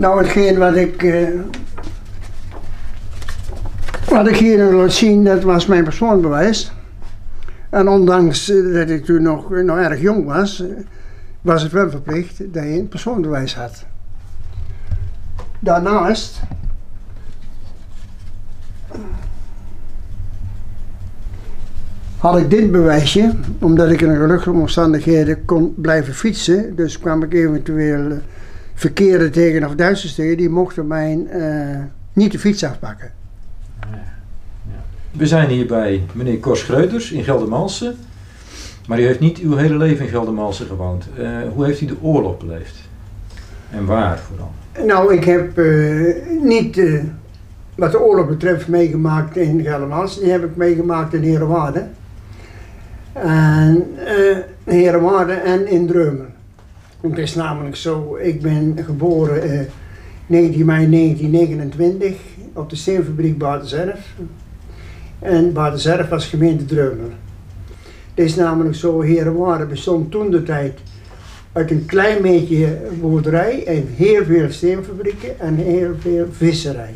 Nou, hetgeen wat ik, eh, wat ik hier wil zien, dat was mijn persoonsbewijs. En ondanks eh, dat ik toen nog, nog erg jong was, eh, was het wel verplicht dat je een persoonsbewijs had. Daarnaast had ik dit bewijsje, omdat ik in gelukkige omstandigheden kon blijven fietsen. Dus kwam ik eventueel eh, verkeerde tegen of Duitsers tegen, die mochten mij eh, niet de fiets afpakken. We zijn hier bij meneer Cor Schreuters in Geldermalsen. Maar u heeft niet uw hele leven in Geldermalsen gewoond. Eh, hoe heeft u de oorlog beleefd? En waar vooral? Nou, ik heb eh, niet wat de oorlog betreft meegemaakt in Geldermalsen. Die heb ik meegemaakt in Herenwaarde. En Herenwaarde en in Dreumen. Het is namelijk zo, ik ben geboren eh 19 mei 1929 op de steenfabriek Baardenzelf. En Baardenzelf was gemeente Dreumen. Het is namelijk zo, Herenwaarde bestond toen de tijd uit een klein beetje boerderij en heel veel steenfabrieken en heel veel visserij.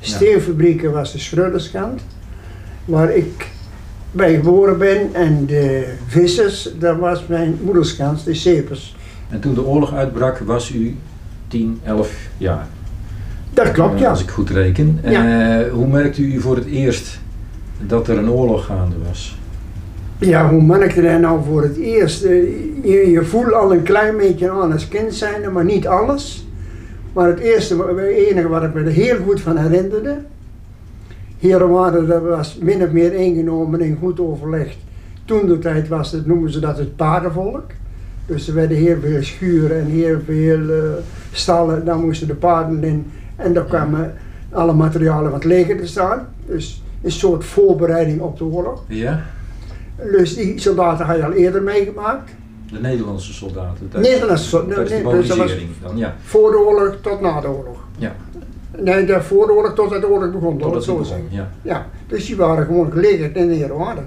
Steenfabrieken was de Schreuderskant, waar ik bij geboren ben, en de vissers, dat was mijn moederskant, de Sepers. En toen de oorlog uitbrak was u 10, 11 jaar. Dat klopt, Eh, ja. Als ik goed reken. Ja. Eh, hoe merkte u voor het eerst dat er een oorlog gaande was? Ja, hoe merkte dat nou voor het eerst? Eh, Je, je voelt al een klein beetje aan als kind zijnde, maar niet alles. Maar het eerste, het enige wat ik me er heel goed van herinnerde, Herenwaarde, dat was min of meer ingenomen en goed overlegd. Toen de tijd was het, noemen ze dat het paardenvolk. Dus er werden heel veel schuren en heel veel eh, stallen, daar moesten de paarden in. En daar kwamen alle materialen van het leger te staan. Dus een soort voorbereiding op de oorlog. Ja? Dus die soldaten had je al eerder meegemaakt. De Nederlandse soldaten. Nederlandse sol- Tijdens de nee, dus dat dan, ja. Voor de oorlog tot na de oorlog. Ja. Nee, de voor de oorlog tot de oorlog begon, Tot het het zo begon, ja. Ja, dus die waren gewoon gelegerd in de Herenwaarde.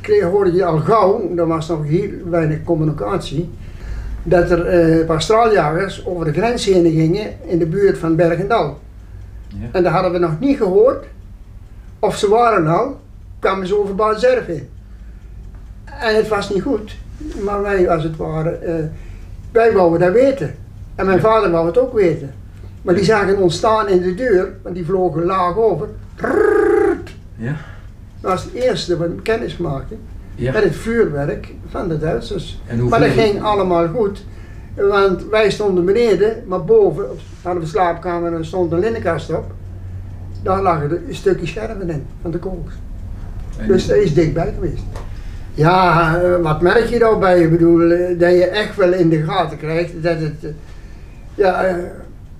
Kreeg hoorde je al gauw, er was nog heel weinig communicatie, dat er eh, een paar straaljagers over de grens heen gingen in de buurt van Bergendal. Ja. En daar hadden we nog niet gehoord of ze waren al, kwamen ze over Baazerf in. En het was niet goed, maar wij als het ware, eh, wij wouden dat weten. En mijn vader wou het ook weten. Maar die zagen ons staan in de deur, want die vlogen laag over. Ja. Dat was het eerste wat we kennis maakten Ja. met het vuurwerk van de Duitsers. Maar dat ging allemaal goed. Want wij stonden beneden, maar boven hadden we de slaapkamer en er stond een linnenkast op. Daar lagen een stukje scherven in van de kogels. Dus dat is dichtbij geweest. Ja, eh, wat merk je daarbij? Ik bedoel, eh, dat je echt wel in de gaten krijgt dat het eh, ja,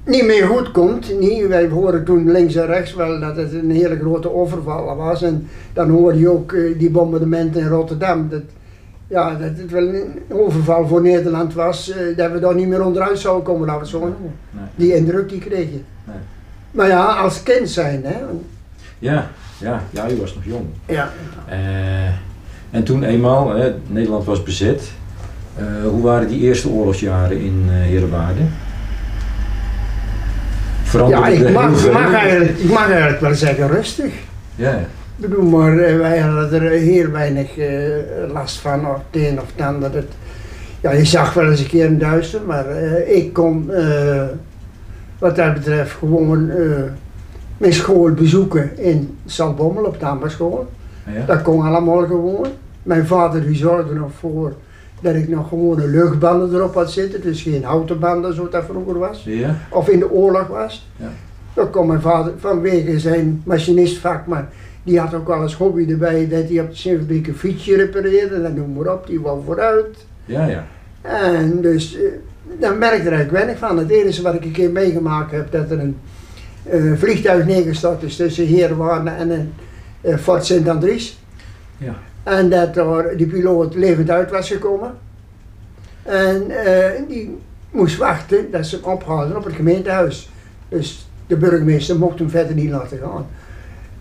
niet meer goed komt. Niet, wij hoorden toen links en rechts wel dat het een hele grote overval was. En dan hoorde je ook eh, die bombardementen in Rotterdam. Dat, ja, dat het wel een overval voor Nederland was. eh, dat we daar niet meer onderuit zouden komen, laten we zo noemen. Nee. Die indruk die kreeg je. Nee. Maar ja, als kind zijn, hè. Ja, ja, ja, u was nog jong. Ja. Eh, en toen eenmaal, hè, Nederland was bezet. Hoe waren die eerste oorlogsjaren in Heerewaarde? Ja, Veranderde ik mag, eigenlijk, ik mag eigenlijk wel zeggen rustig. Ja. Ik bedoel, maar eh, wij hadden er heel weinig eh, last van, of het een of het ander. Het, ja, je zag wel eens een keer een duister, maar eh, ik kon eh, wat dat betreft gewoon eh, mijn school bezoeken in Zaltbommel op de ambachtschool. ja. Dat kon allemaal gewoon. Mijn vader die zorgde nog voor dat ik nog gewone luchtbanden erop had zitten, dus geen houten banden zoals dat vroeger was Ja, of in de oorlog was. Ja. Dan kon mijn vader vanwege zijn machinistvak, maar die had ook wel eens hobby erbij dat hij op de zeefabriek een fietsje repareerde en noem maar op, die wou vooruit. ja, ja. En dus eh, daar merkte er eigenlijk weinig van. Het enige wat ik een keer meegemaakt heb, dat er een eh, vliegtuig neergestort is tussen Heerwaarden en een eh, Fort Sint-Andries. Ja. En dat er die piloot levend uit was gekomen. En eh, die moest wachten dat ze hem ophaalden op het gemeentehuis. Dus de burgemeester mocht hem verder niet laten gaan.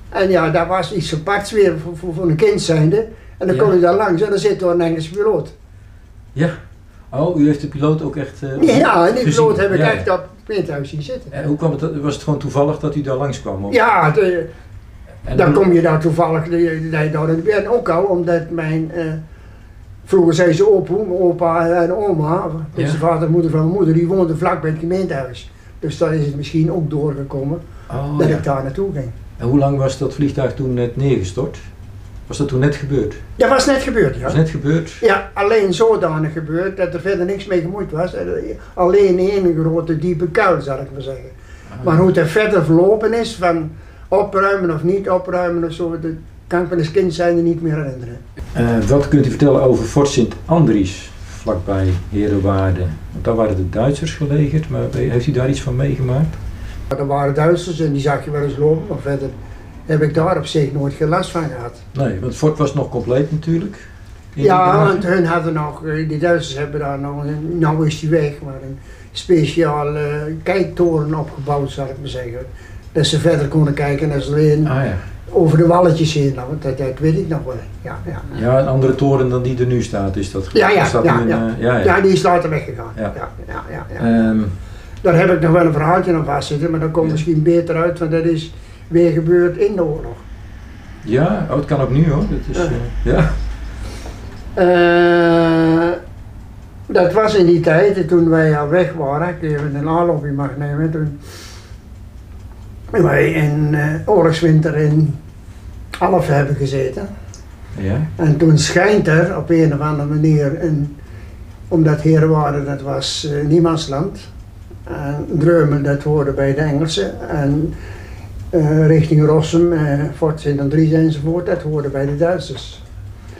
En ja, dat was iets aparts weer voor, voor, voor een kind zijnde. En dan Ja. kon hij daar langs en dan zit er een Engelse piloot. Ja. Oh, u heeft de piloot ook echt uh, Ja, en die gezien? piloot heb ik Ja, echt op het gemeentehuis zien zitten. En hoe kwam het, was het gewoon toevallig dat u daar langskwam? of- Ja, de, En dan kom je daar toevallig daar. En ook al omdat mijn, eh, vroeger zei ze opa, opa en oma, dus Ja. de vader en moeder van mijn moeder, die woonden vlak bij het gemeentehuis. Dus daar is het misschien ook doorgekomen Oh, dat ja. ik daar naartoe ging. En hoe lang was dat vliegtuig toen net neergestort? Was dat toen net gebeurd? Dat was net gebeurd, ja. Was net gebeurd? Ja, alleen zodanig gebeurd dat er verder niks mee gemoeid was. Eh, Alleen één grote diepe kuil, zal ik maar zeggen. Ah, Maar hoe het er verder verlopen is, van opruimen of niet opruimen of zo, dat kan ik me als kind zijn er niet meer herinneren. Eh, wat kunt u vertellen over Fort Sint Andries, vlakbij Herenwaarde? Want daar waren de Duitsers gelegerd, maar heeft u daar iets van meegemaakt? Er waren Duitsers en die zag je wel eens lopen, maar verder heb ik daar op zich nooit geen last van gehad. Nee, want het fort was nog compleet natuurlijk. Ja, want hun hadden nog, eh, die Duitsers hebben daar nog, nou is die weg, maar een speciale kijktoren opgebouwd, zal ik maar zeggen. Dat ze verder konden kijken als alleen Ah ja. over de walletjes heen, nou, dat, dat weet ik nog wel. Ja, ja. Ja, een andere toren dan die er nu staat, is dat Ja, ja, dat ja, nu een, ja. eh, ja, ja. Ja, die is later weggegaan. Ja. Ja. Ja, Ehm, Daar heb ik nog wel een verhaaltje aan vastzitten, maar dat komt misschien beter uit, want dat is weer gebeurd in de oorlog. ja, oh, het kan ook nu hoor. Dat is, Ja. eh, ja. Eh, dat was in die tijd, toen wij al weg waren, ik even een aanloopje mag nemen, toen wij in eh, oorlogswinter in Alphen hebben gezeten. ja. En toen schijnt er op een of andere manier, een, omdat Herenwaarde dat was eh, niemandsland, en Dreumel dat hoorde bij de Engelsen, en eh, richting Rossum, eh, Fort Sint-Andries enzovoort, dat hoorde bij de Duitsers.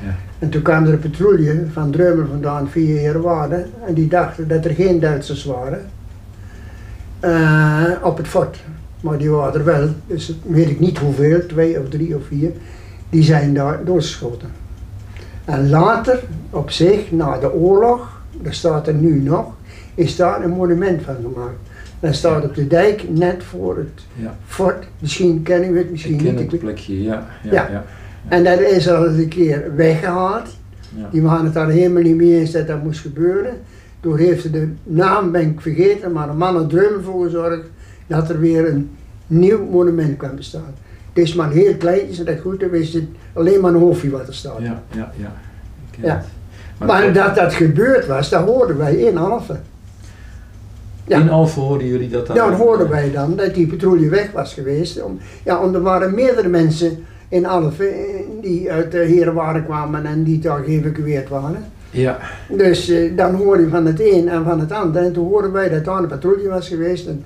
Ja. En toen kwam er een patrouille van Dreumel vandaan via Herenwaarde, en die dachten dat er geen Duitsers waren op het fort. Maar die waren er wel, dus weet ik niet hoeveel, twee of drie of vier, die zijn daar doodgeschoten. En later, op zich, na de oorlog, daar staat er nu nog, is daar een monument van gemaakt. Dat staat op de dijk net voor het Ja. fort. Misschien kennen we het, misschien Ik ken niet. het plekje, ja. ja, Ja. ja. En dat is al een keer weggehaald. ja. Die waren het daar helemaal niet mee eens dat dat moest gebeuren. Toen heeft ze de naam, ben ik vergeten, maar een man uit Dreumen voor gezorgd dat er weer een nieuw monument kwam te staan. Het is maar heel klein, is dat goed, dan is het alleen maar een hoofdje wat er staat. Ja, ja, ja. Het. Maar dat dat gebeurd was, dat hoorden wij in Alphen. Ja. In Alphen hoorden jullie dat dan? Ja, dan hoorden wij dan dat die patrouille weg was geweest. Om, ja, want er waren meerdere mensen in Alphen eh, die uit de Herenwaarden kwamen en die daar geëvacueerd waren. Ja, Dus eh, dan hoorde je van het een en van het ander. En toen hoorden wij dat daar een patrouille was geweest. Een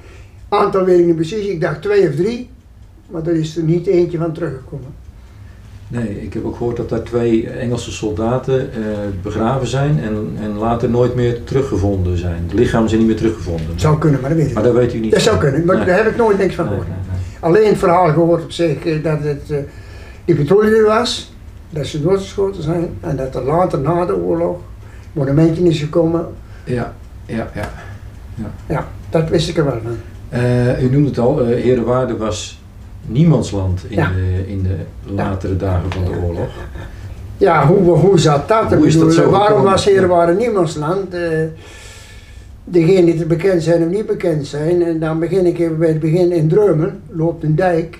aantal weet ik niet precies, ik dacht twee of drie. Maar er is er niet eentje van teruggekomen. nee, ik heb ook gehoord dat daar twee Engelse soldaten eh, begraven zijn en, en later nooit meer teruggevonden zijn. De lichamen zijn niet meer teruggevonden. Zou kunnen, maar dat weet ik Maar dat weet u niet. Dat zou kunnen, maar Nee. daar heb ik nooit niks van gehoord. nee, nee. Alleen het verhaal gehoord op zich eh, dat het eh, die patrouille er was, dat ze doodgeschoten zijn en dat er later na de oorlog monumentje is gekomen. Ja, ja, ja. Ja, dat wist ik er wel van. Eh, u noemde het al, eh Herenwaarde was niemandsland in, Ja. de, in de latere dagen van de oorlog. Ja, hoe, hoe zat dat? Hoe is dat zo Waarom gekomen? was Herenwaarde niemandsland? Uh, degenen die te bekend zijn of niet bekend zijn. En dan begin ik even bij het begin in Dreumen, loopt een dijk.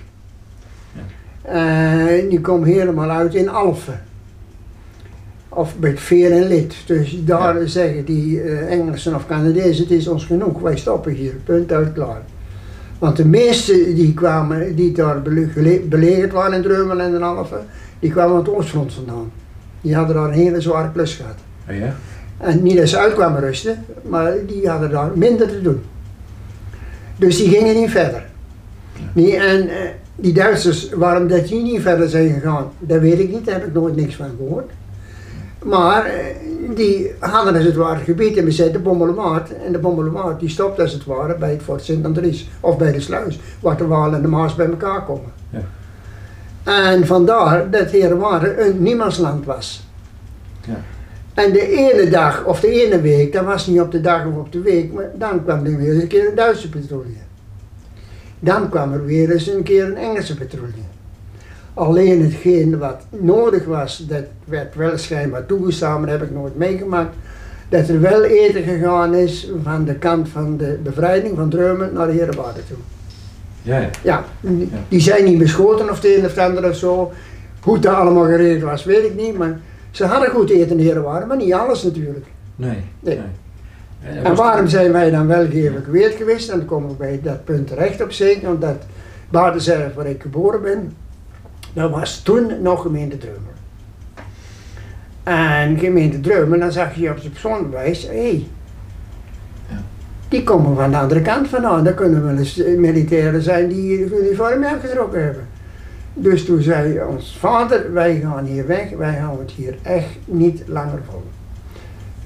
En die komt helemaal uit in Alphen. Of met veer en lid. Dus daar zeggen die eh, Engelsen of Canadezen, het is ons genoeg, wij stoppen hier, punt uit klaar. Want de meesten die kwamen, die daar belegerd waren in Dreumen en in Alphen, die kwamen aan het oostfront vandaan. Die hadden daar een hele zware klus gehad. Ah, ja? En niet dat ze uit kwamen rusten, maar die hadden daar minder te doen. Dus die gingen niet verder. Nee, en eh, die Duitsers, waarom dat die niet verder zijn gegaan, dat weet ik niet, daar heb ik nooit niks van gehoord. Maar eh, die hadden als het ware gebied in bezet, de Bommelemaat. En de Bommelemaat die stopt als het ware bij het Fort Sint-Andries of bij de sluis, waar de Waal en de Maas bij elkaar komen. Ja. En vandaar dat Herenwaarde een niemandsland was. Ja. En de ene dag of de ene week, dat was niet op de dag of op de week, maar dan kwam er weer eens een keer een Duitse patrouille. Dan kwam er weer eens een keer een Engelse patrouille. Alleen hetgeen wat nodig was, dat werd wel schijnbaar toegestaan, maar dat heb ik nooit meegemaakt. dat er wel eten gegaan is van de kant van de bevrijding van Dreumen naar de Herenwaarde toe. Ja, ja. Ja, die- zijn niet beschoten of het een of ander of zo. Hoe dat allemaal geregeld was, weet ik niet. Maar ze hadden goed eten in de Herenwaarde, maar niet alles natuurlijk. Nee. Nee. En, En waarom zijn wij dan wel geëvacueerd geweest? En dan komen we bij dat punt terecht op zich, omdat Baardenzelf, waar ik geboren ben, dat was toen nog gemeente Dreumen. En gemeente Dreumen, dan zag je op de persoonbewijs, hé, hey, Ja. die komen van de andere kant vandaan. Dat kunnen wel eens militairen zijn die het uniform uitgetrokken hebben. Dus toen zei ons vader, wij gaan hier weg, wij houden het hier echt niet langer vol.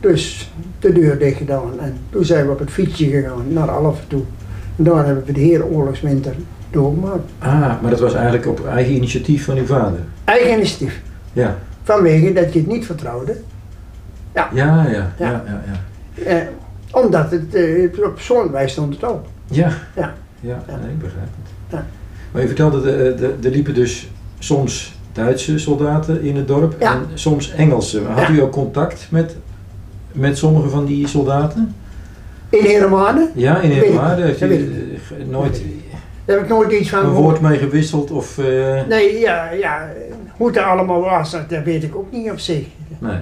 Dus de deur dicht gedaan en toen zijn we op het fietsje gegaan naar Alphen toe. En daar hebben we de hele oorlogswinter doorgemaakt. Ah, maar dat was eigenlijk op eigen initiatief van uw vader. Eigen initiatief. Ja. Vanwege dat je het niet vertrouwde. Ja, ja, ja, ja, Ja. ja. ja. Eh, omdat het eh, op zo'n wijze stond het ook. Ja, Ja. ja, nee, ik begrijp het. Maar je vertelde, de- de- er liepen dus soms Duitse soldaten in het dorp en soms Engelse. Had u ook contact met, met sommige van die soldaten? In Heremanen, Ja, in Heerwaarde heeft u eh, nooit daar heb ik nooit iets van een woord mee gewisseld of... eh, Nee, ja, ja, hoe het allemaal was, dat dat weet ik ook niet op zich. nee.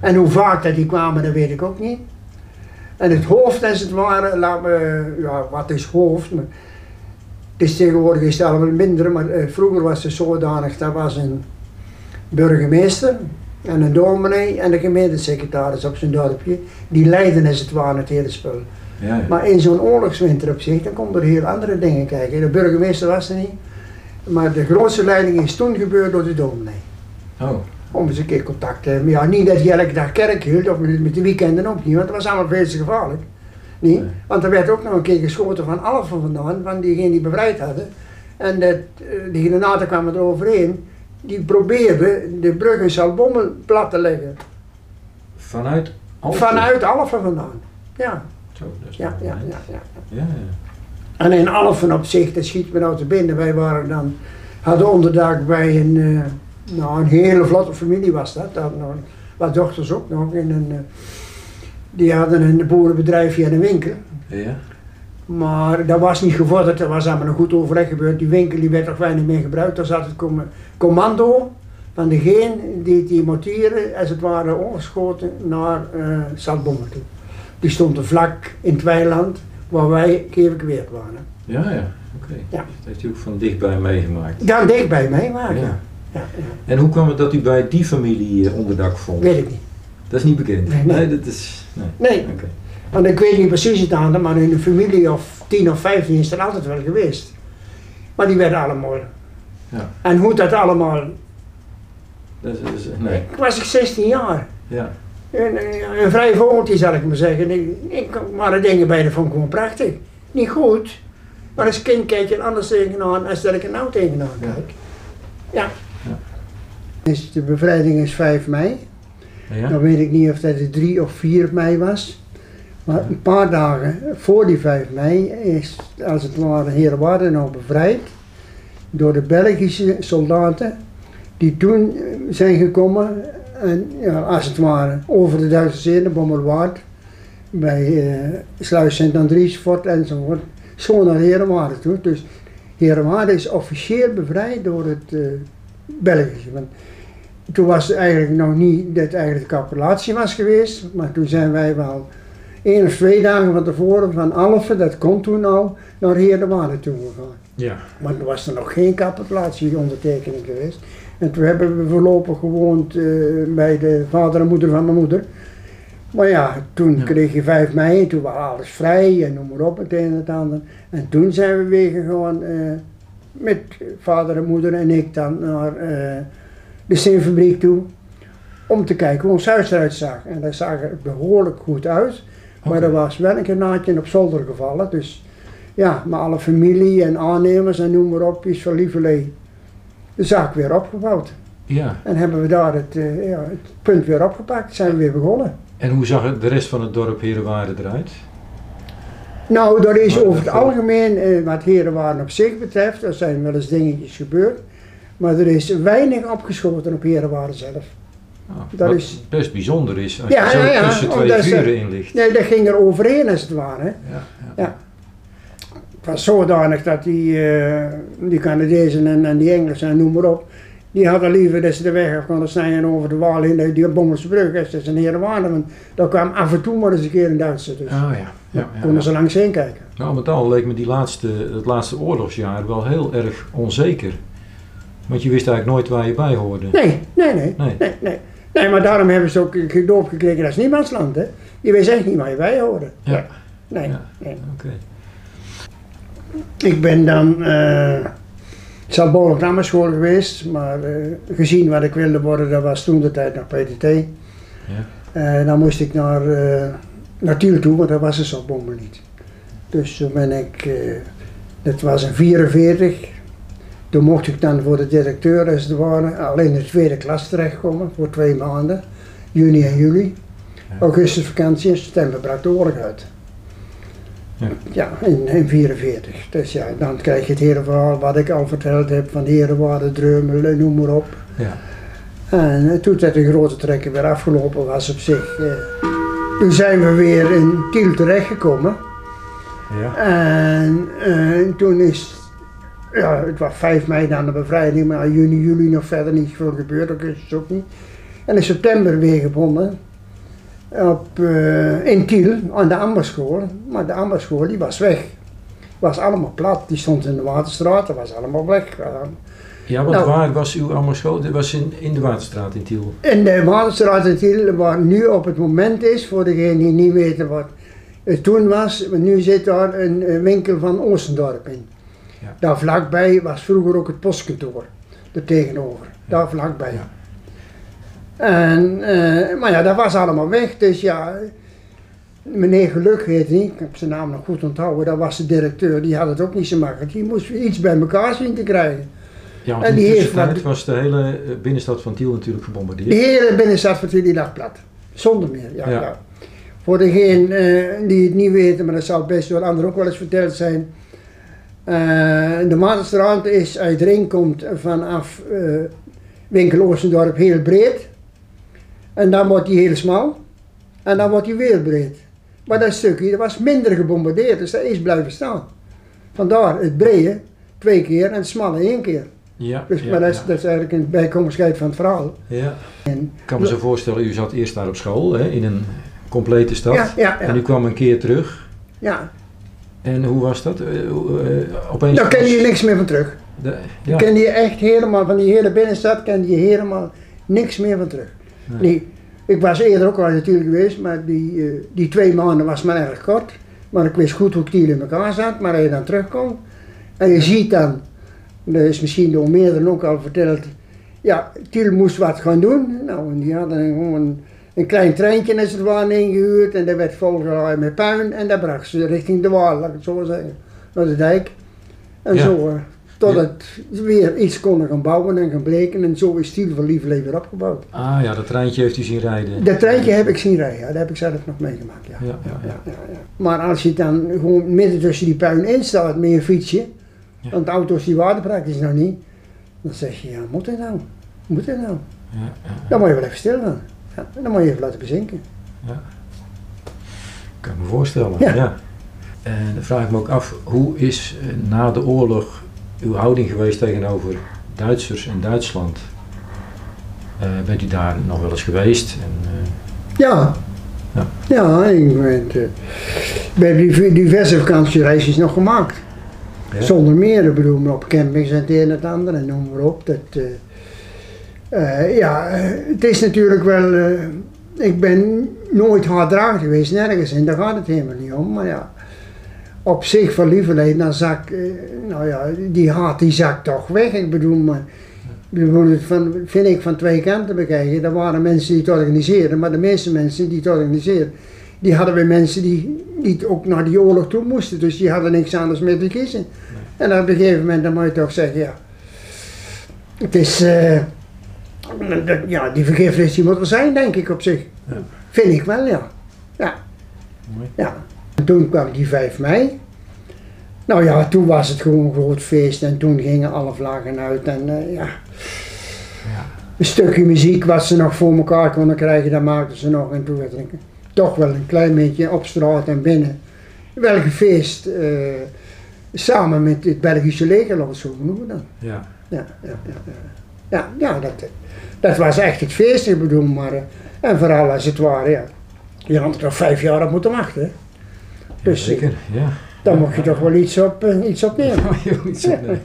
En hoe vaak dat die kwamen, dat weet ik ook niet. En het hoofd, als het ware, laat me, ja, wat is hoofd? Maar het is tegenwoordig is het allemaal minder, maar eh, vroeger was het zodanig, dat was een burgemeester en een dominee en de gemeentesecretaris op zijn dorpje. Die leiden als het ware het hele spul. Ja, ja. Maar in zo'n oorlogswinter op zich, dan komen er heel andere dingen kijken. De burgemeester was er niet, maar de grootste leiding is toen gebeurd door de dominee Oh, om eens een keer contact te hebben. Ja, niet dat je elke dag kerk hield, of met de weekenden ook niet, want dat was allemaal veel te gevaarlijk. Niet? Nee. Want er werd ook nog een keer geschoten van Alphen vandaan, van diegenen die bevrijd hadden. En dat, eh, die granaten kwamen er overheen, die probeerden de brug in Salbommel plat te leggen. vanuit Alphen? Vanuit Alphen vandaan. Ja, Zo, dat is ja, ja, ja, ja. ja, ja. En in Alphen op zich, dat schiet me nou te binnen. Wij waren dan, hadden onderdak bij een, eh, nou een hele vlotte familie was dat. dat nog, wat dochters ook nog. In een, eh, die hadden een boerenbedrijfje en een winkel. Ja? Maar dat was niet gevorderd, er was allemaal een goed overleg gebeurd. Die winkel die werd toch weinig meer gebruikt. Daar zat het com- commando van degene die die mortieren, als het ware, ongeschoten naar uh, Zaltbommel toe. Die stond er vlak in het weiland waar wij geëvacueerd waren. Ja, ja, oké. Ja. Dat heeft u ook van dichtbij meegemaakt. Daar dicht bij mij waren. Ja. Ja. Ja, ja. En hoe kwam het dat u bij die familie eh, onderdak vond? Weet ik niet. Dat is niet bekend. Nee, nee. dat is. Nee. Nee, Oké. want ik weet niet precies het aantal, maar in een familie of 10 of 15 is er altijd wel geweest. Maar die werden allemaal. Ja. En hoe dat allemaal. Dat is, dat is- nee. Ik was ik 16 jaar. Ja. Een, een, een vrij vogeltje zal ik maar zeggen. Ik, ik, maar de dingen bij de vond ik gewoon prachtig. Niet goed, maar als kind kijk je er anders tegenaan als dat ik er nou tegenaan kijk. Ja. Ja. Dus de bevrijding is 5 mei. Ja? Dan weet ik niet of dat de 3 of 4 mei was. Maar een paar dagen voor die 5 mei is, als het ware, Herenwaarden nou bevrijd door de Belgische soldaten die toen eh, zijn gekomen en ja, als het ware over de Duitse zee, de Bommelwaard, bij eh Sluis Sint-Andries, Fort enzovoort, zo naar Herenwaarden toe. Dus Herenwaarden is officieel bevrijd door het eh, Belgische. Want toen was het eigenlijk nog niet dat eigenlijk de capitulatie was geweest, maar toen zijn wij wel één of twee dagen van tevoren van Alphen, dat kon toen al, naar Herenwaarden toe gegaan. Ja. Maar toen was er nog geen capitulatieondertekening geweest. En toen hebben we voorlopig gewoond eh, bij de vader en moeder van mijn moeder. Maar ja, toen Ja. kreeg je 5 mei en toen was alles vrij en noem maar op, het een en het ander. En toen zijn we weer gegaan eh, met vader en moeder en ik dan naar eh, de steenfabriek toe. Om te kijken hoe ons huis eruit zag. En dat zag er behoorlijk goed uit. Maar er was wel een granaatje op zolder gevallen. Dus ja, maar alle familie en aannemers en noem maar op is van lieverlee de zaak weer opgebouwd. Ja. En hebben we daar het, eh, ja, het punt weer opgepakt, zijn we weer begonnen. En hoe zag het de rest van het dorp Herenwaarde eruit? Nou, dat is over het algemeen, eh, wat Herenwaarden op zich betreft, er zijn wel eens dingetjes gebeurd. Maar er is weinig opgeschoten op Herenwaarden zelf. Nou, Dat wat is- best bijzonder is als Ja, je zo ja, ja, tussen twee vuren in ligt. Nee, dat ging er overheen als het ware. Ja, ja. Het was zodanig dat die, eh, die Canadezen en, en die Engelsen en noem maar op, die hadden liever dat ze de weg af konden snijden over de Waal in, die Bommelse brug, ze een heren waren. Want daar kwam af en toe maar eens een keer een Duitser. Dus Ah, ja. Ja, konden ja. ze langs heen kijken. Nou, met al leek me die laatste, het laatste oorlogsjaar wel heel erg onzeker. Want je wist eigenlijk nooit waar je bij hoorde. Nee, nee, nee. Nee. Nee, nee. nee maar daarom hebben ze ook gedoop gekregen, dat is niemandsland. Hè. Je wist echt niet waar je bij hoorde. Ja. Nee, Ja. nee. Oké. Ik ben dan eh zelf behoorlijk naar mijn school geweest, maar eh, gezien wat ik wilde worden, dat was toen de tijd nog PTT. Ja. Eh, dan moest ik naar, naar Tiel toe, want daar was het Zaltbommel niet. Dus toen ben ik, dat was in 44, toen mocht ik dan voor de directeur als het ware alleen in de tweede klas terechtkomen voor twee maanden, juni en juli. Ja. Augustus vakantie en september brak de oorlog uit. Ja. Ja, in, in 44. Dus ja, dan krijg je het hele verhaal wat ik al verteld heb van Herenwaarde, Dreumel, noem maar op. Ja. En eh, toen dat de grote trekker weer afgelopen was op zich, eh, toen zijn we weer in Tiel terechtgekomen. Ja. En eh, toen is, ja, het was 5 mei dan de bevrijding, maar juni, juli nog verder niet veel gebeurd, ook is het ook niet. En in september weer gebonden op, eh, in Tiel aan de ambasschool, maar de ambasschool die was weg. Was allemaal plat, die stond in de Waterstraat, dat was allemaal weg. Ja, want Nou. waar was uw allemaal school? Dat was in, in de Waterstraat in Tiel. In de Waterstraat in Tiel, waar nu op het moment is, voor degenen die niet weten wat het toen was, nu zit daar een, eh, winkel van Oostendorp in. Ja. Daar vlakbij was vroeger ook het postkantoor, er tegenover, daar vlakbij. Ja. En, eh, maar ja, dat was allemaal weg, dus ja, meneer Geluk heet hij, ik heb zijn naam nog goed onthouden, dat was de directeur, die had het ook niet zo makkelijk, die moest iets bij elkaar zien te krijgen. Ja, want En in die heeft wat- was de hele eh, binnenstad van Tiel natuurlijk gebombardeerd. De hele binnenstad van Tiel die lag plat. Zonder meer, ja. Ja. ja. Voor degenen eh, die het niet weten, maar dat zal best door anderen ook wel eens verteld zijn. Eh, de Matenstraat is uit Ring komt vanaf Winkel Oostendorp heel breed. En dan wordt die heel smal. En dan wordt die weer breed. Maar dat stukje dat was minder gebombardeerd, dus dat is blijven staan. Vandaar het brede twee keer en het smalle één keer. Ja, Dus, ja, maar dat is, ja. dat is eigenlijk een bijkomstigheid van het verhaal. Ja. En, Ik kan me zo voorstellen, u zat eerst daar op school, hè, in een complete stad. ja, ja, En u kwam een keer terug. ja. En hoe was dat? Eh, eh, opeens Daar ken je niks meer van terug. de- Je ja. ken je echt helemaal, van die hele binnenstad ken je helemaal niks meer van terug. Nee. Nee, ik was eerder ook al natuurlijk geweest, maar die, eh, die twee maanden was maar erg kort. Maar ik wist goed hoe Tiel in elkaar zat, maar als je dan terugkomt en je ziet dan, dat is misschien door meerdere ook al verteld, ja, Tiel moest wat gaan doen. Nou, en die hadden gewoon een, een klein treintje als het ware ingehuurd en dat werd volgeladen met puin en dat bracht ze richting de Waal, laat ik het zo zeggen, naar de dijk. En Ja. zo, eh, totdat Ja. weer iets konden gaan bouwen en gaan breken en zo is Tiel van Lieverlee weer opgebouwd. Ah ja, dat treintje heeft u zien rijden. Dat treintje heb ik zien rijden, ja, dat heb ik zelf nog meegemaakt. Ja. Ja, ja, ja. Ja, ja. Maar als je dan gewoon midden tussen die puin in staat met je fietsje, Ja. want de auto's die waren praktisch nog niet, dan zeg je, ja, moet dit nou? Moet dit nou? Ja, ja. Dan moet je wel even stil gaan. Ja, dan moet je even laten bezinken. kan ik me voorstellen. Ja. Ja. En dan vraag ik me ook af, hoe is eh, na de oorlog uw houding geweest tegenover Duitsers en Duitsland? Eh, bent u daar nog wel eens geweest? En, eh, Ja. Ja. Ja, ik ben, eh, we hebben div- diverse vakantiereisjes nog gemaakt. Ja. Zonder meer, ik bedoel, maar op campings en het een en het ander en noem maar op. Dat, ja, het is natuurlijk wel, ik ben nooit harddragend geweest, nergens in, daar gaat het helemaal niet om. Maar ja, op zich van lieverlee, dan zak, eh, nou ja, die haat die zakt toch weg. Ik bedoel, maar, ik bedoel, het van, vind ik van twee kanten bekijken. Er waren mensen die het organiseerden, maar de meeste mensen die het organiseerden, die hadden weer mensen die, die ook naar die oorlog toe moesten. Dus die hadden niks anders meer te kiezen. En op een gegeven moment dan moet je toch zeggen, ja, het is, eh, ja, die vergiffenis die moet er zijn, denk ik op zich. Ja. Vind ik wel, ja. Ja. Mooi. ja. En toen kwam die 5 mei. Nou ja, toen was het gewoon een groot feest en toen gingen alle vlaggen uit en eh, ja. ja. een stukje muziek wat ze nog voor elkaar konden krijgen, dat maakten ze nog. En toen werd ik toch wel een klein beetje op straat en binnen. Welke feest eh, samen met het Belgische leger, laten we het zo noemen dan. Ja. Ja, ja, ja, ja. ja, ja dat, dat was echt het feest, ik bedoel, maar... eh, en vooral als het ware, ja. Je had er toch vijf jaar op moeten wachten. hè. Dus, Zeker, ja. Dan mocht je toch wel iets op, eh, iets op nemen. Ja, iets opnemen.